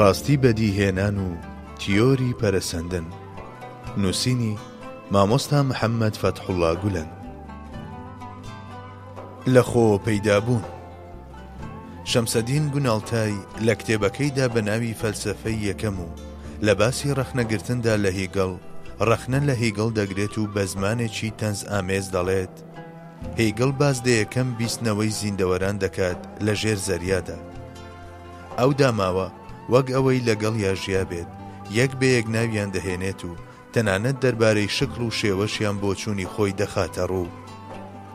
ڕاستی بەدیهێنان و تیۆری پەرەسەندن نووسینی مامۆستا محەممەد فەتحوڵا گولەن لەخۆ پەیدابوون شەمسەدین گوناڵتای لە کتێبەکەیدا بە ناوی فەلسەفەی یەکەم و لە باسی ڕەخنەگرتندا لە هیگڵ، ڕەخنە لە هیگڵ دەگرێت و بە زمانێکی تەنزئامێز دەڵێت، هیگڵ باس دە یەکەم بیستنەوەی زیندەوەران دەکات لە ژێر زەریادا. ئەو داماوە وەک ئەوەی لەگەڵیا ژیابێت، یەک بە یەک ناویان دەهێنێت و تەنانەت دەربارەی شکڵ و شێوەشیان بۆچوونی خۆی دەخاتەڕوو.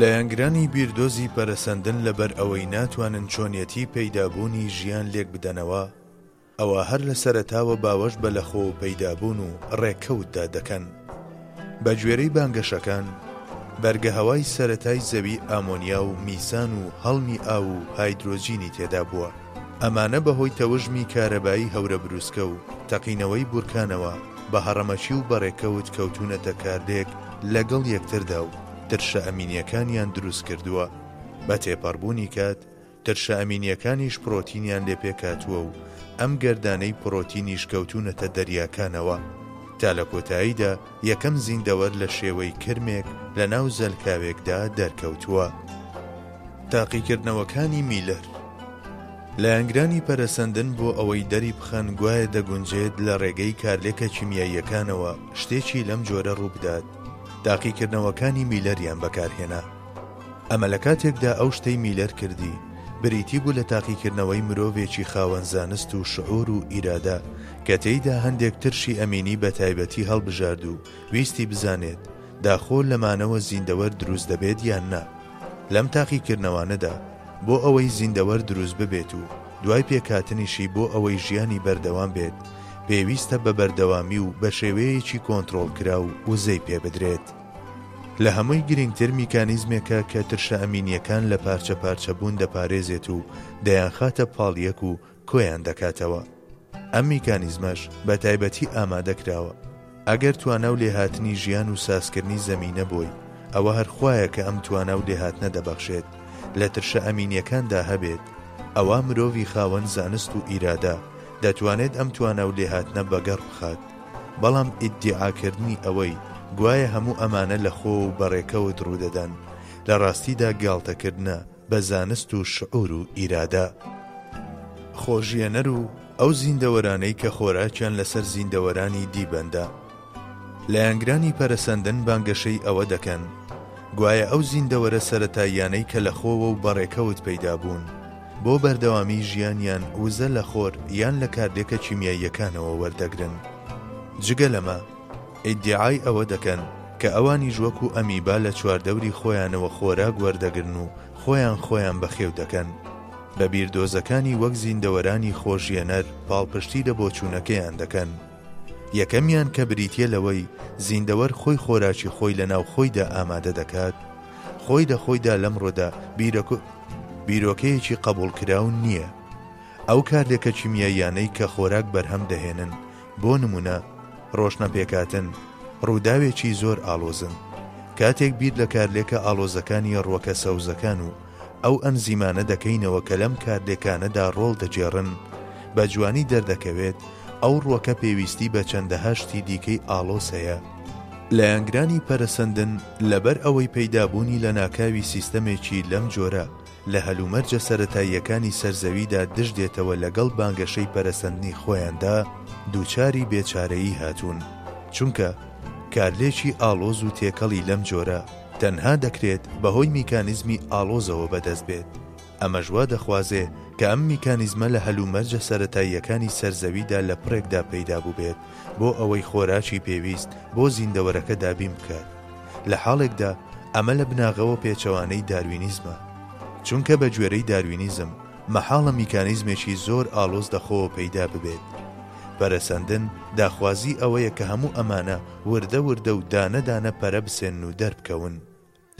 لایەنگرانی بیردۆزی پەرەسەندن لەبەر ئەوەی ناتوانن چۆنیەتی پەیدابوونی ژیان لێک بدەنەوە، ئەوا هەر لە سەرەتاوە باوەش بە لەخۆ پەیدابوون و ڕێکەوتدا دەکەن. بە گوێرەی بانگەشەکان، بەرگەهەوای سەرەتای زەوی ئامۆنیا و میسان و هەڵمی ئاو و هایدرۆجینی تێدا بووە. ئەمانە بەهۆی تەوژمی کارەبایی هەورەبروسکە و تەقینەوەی بورکانەوە، بە هەڕەمەکی و بە ڕێکەوت کەوتوونەتە کاردێک لەگەڵ یەکتردا و ترشە ئەمینیەکانیان دروست کردووە، بە تێپەڕبوونی کات ترشە ئەمینیەکانیش پڕۆتینیان لێ پێکهاتووە و ئەم گەردانەی پڕۆتینیش کەوتوونەتە دەریاکانەوە، تا لە کۆتاییدا یەکەم زیندەوەر لە شێوەی کرمێک لە ناو زەلکاوێکدا دەرکەوتووە. تاقیکردنەوەکانی میلەر. لایەنگرانی پەرەسەندن بۆ ئەوەی دەریبخەن گوایە دەگونجێت لە ڕێگەی کارلێکە کیمیاییەکانەوە شتێکی لەم جۆرە ڕووبدات، تاقیکردنەوەکانی میلەریان بەکارهێنا. ئەمە لە کاتێکدا ئەو شتەی میلەر کردی، بریتی بوو لە تاقیکردنەوەی مرۆڤێکی خاوەن زانست و شعور و ئیرادە کە تێیدا هەندێک ترشی ئەمینی بە تایبەتی هەڵبژارد و ویستی بزانێت داخۆ لەمانەوە زیندەوەر دروست دەبێت یان نا. لەم تاقیکردنەوانەدا بۆ ئەوەی زیندەوەر دروست ببێت و دوای پێکهاتنیشی بۆ ئەوەی ژیانی بەردەوام بێت پێویستە بە بەردەوامی و بە شێوەیەکی کۆنترۆڵکراو وزەی پێ بدرێت. لە هەمووی گرینگتر میکانیزمێکە کە ترشە ئەمینییەکان لە پارچە پارچە بوون دەپارێزێت و دەیانخاتە پاڵ یەک و کۆیان دەکاتەوە. ئەم میکانیزمەش بە تایبەتی ئامادە کراوە. ئەگەر توانا و لێهاتنی ژیان و سازکردنی زەمینە بۆی، ئەوە هەر خوایە کە ئەم توانا و لێهاتنە دەبەخشێت، لە ترشە ئەمینیەکاندا هەبێت، ئەوا مرۆڤی خاوەن زانست و ئیرادە دەتوانێت ئەم توانا و لێهاتنە بەگەڕ بخات. بەڵام ئیدیعا کردنی ئەوەی گوایە هەموو ئەمانە لە خۆ و بەڕێکەوت ڕوودەدەن، لە ڕاستیدا گاڵتەکردنە، بە زانست و شعور و ئیرادە خۆژیەنەر و ئەو زیندەوەرانەی کە خۆراکیان لەسەر زیندەوەرانی دی بەندە. لایەنگرانی پەرەسەندن بانگەشەی ئەوە دەکەن گوایە ئەو زیندەوەرە سەرەتاییانەی کە لە خۆوە و بەڕێکەوت پەیدا بوون، بۆ بەردەوامیی ژیانیان وزە لە خۆر یان لە کارلێکە کیمیاییەکانەوە وەردەگرن. جگە لەمە، ئیدیعای ئەوە دەکەن کە ئەوانیش وەکو ئەمیبا لە چواردەوری خۆیانەوە خۆراک وەردەگرن و خۆیان خۆیان بەخێو دەکەن. بە بیردۆزەکانی وەک زیندەوەرانی خۆژیەنەر پاڵپشتی لە بۆچوونەکەیان دەکەن. یەکەمیان کە بریتیە لەوەی زیندەوەر خۆی خۆراکی خۆی لەناو خۆیدا ئامادە دەکات، خۆی لە خۆیدا لەمڕۆدا بیرۆک بیرۆکەیەکی قەبوڵکراو نیە. ئەو کاردێکە کیمیاییانەی کە خۆراک بەرهەم دەهێنن، بۆ نموونە، ڕۆشنەپێکهاتن، ڕووداوێکی زۆر ئاڵۆزن. کاتێک بیر لە کارلێکە ئاڵۆزەکانی ڕووەکە سەوزەکان و ئەو ئەنزیمانە دەکەینەوە کە لەم کارلێکانەدا ڕۆڵ دەگێڕن، بە جوانی دەردەکەوێت ئەو ڕووەکە پێویستی بە چەندەها شتی دیکەی ئاڵۆز هەیە. لایەنگرانی پەرەسەندن لەبەر ئەوەی پەیدابوونی لەناکاوی سیستەمێکی لەم جۆرە، لە هەلومەرجە سەرەتاییەکانی سەر زەویدا دژ دێتەوە لەگەڵ بانگەشەی پەرەسەندنی خۆیاندا دووچاری بێ چارەیی هاتوون چونکە کارلێکی ئاڵۆز و تێکەڵی لەم جۆرە تەنها دەکرێت بەهۆی میکانیزمی ئاڵۆزەوە بەدەست بێت ئەمەش وا دەخوازێ کە ئەم میکانیزمە لە هەلومەرجە سەرەتاییەکانی سەر زەویدا لە پڕێکدا پەیدا بووبێت بۆ ئەوەی خۆراکی پێویست بۆ زیندەوەرەکە دابین بکات لە حاڵێکدا ئەمە لە بناغەوە پێچەوانەی داروینیزمە. چونکە بە گوێرەی داروینیزم مەحاڵە میکانیزمێکی زۆر ئاڵۆز لە خۆوە پەیدا ببێت. پەرەسەندن داخوازی ئەوەیە کە هەموو ئەمانە وردە وردە و دانە دانە پەرە بسێنن و دەربکەون.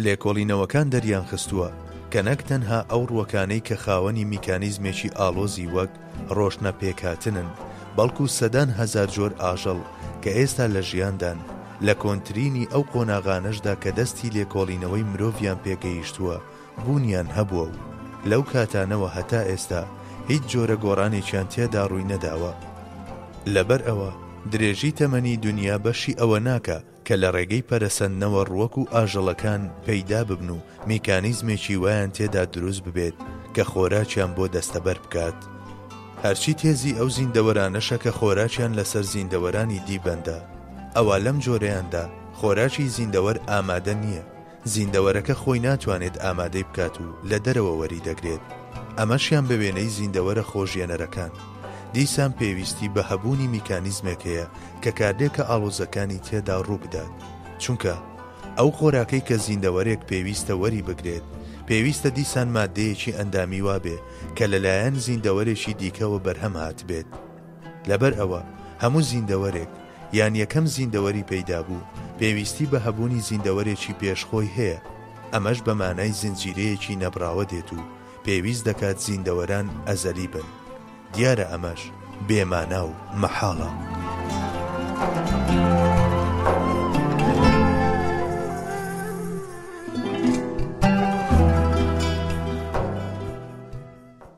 لێکۆڵینەوەکان دەریانخستووە کە نەک تەنها ئەو ڕووەکانەی کە خاوەنی میکانیزمێکی ئاڵۆزی وەک، ڕۆشنە پێکهاتنن، بەڵکو سەدان هەزار جۆر ئاژەڵ کە ئێستا لە ژیاندان، لە کۆنترینی ئەو قۆناغانەشدا کە دەستی لێکۆڵینەوەی مرۆڤیان پێ گەیشتووە بوونیان هەبووە و لەو کاتانەوە هەتا ئێستا هیچ جۆرە گۆڕانێکیان تیادا ڕووی نەداوە. لەبەر ئەوە درێژی تەمەنی دونیا بەشی ئەوە ناکا، کە لە ڕێگەی پەرەسەندنەوە ڕووەک و ئاژەڵەکان پەیدا ببن و میکانیزمێکی وایان تێدا دروست ببێت کە خۆراکیان بۆ دەستەبەر بکات، هەرچی تێزی ئەو زیندەوەرانەشە کە خۆراکیان لەسەر زیندەوەرانی دی بەندە، ئەوا لەم جۆرەیاندا خۆراکی زیندەوەر ئامادە نییە، زیندەوەرەکە خۆی ناتوانێت ئامادەی بکات و لە دەرەوە وەری دەگرێت، ئەمەشیان بە وێنەی زیندەوەرە خۆژیەنەرەکان. دیسان پێویستی بە هەبوونی میکانیزمێک هەیە کە کارلێکە ئاڵۆزەکانی تێدا ڕوو بدات، چونکە ئەو خۆراکەی کە زیندەوەرێک پێویستە وەری بگرێت، پێویستە دیسان ماددەیەکی ئەندامی وابێ کە لەلایەن زیندەوەرێکی دیکەوە بەرهەم هاتبێت. لەبەر ئەوە هەموو زیندەوەرێک یان یەکەم زیندەوەری پەیدابوو پێویستی بە هەبوونی زیندەوەرێکی پێش خۆی هەیە، ئەمەش بە مانای زنجیرەیەکی نەبڕاوە دێت و پێویست دەکات زیندەوەران ئەزەلی بن، دیارە ئەمەش بێ مانا و مەحاڵە.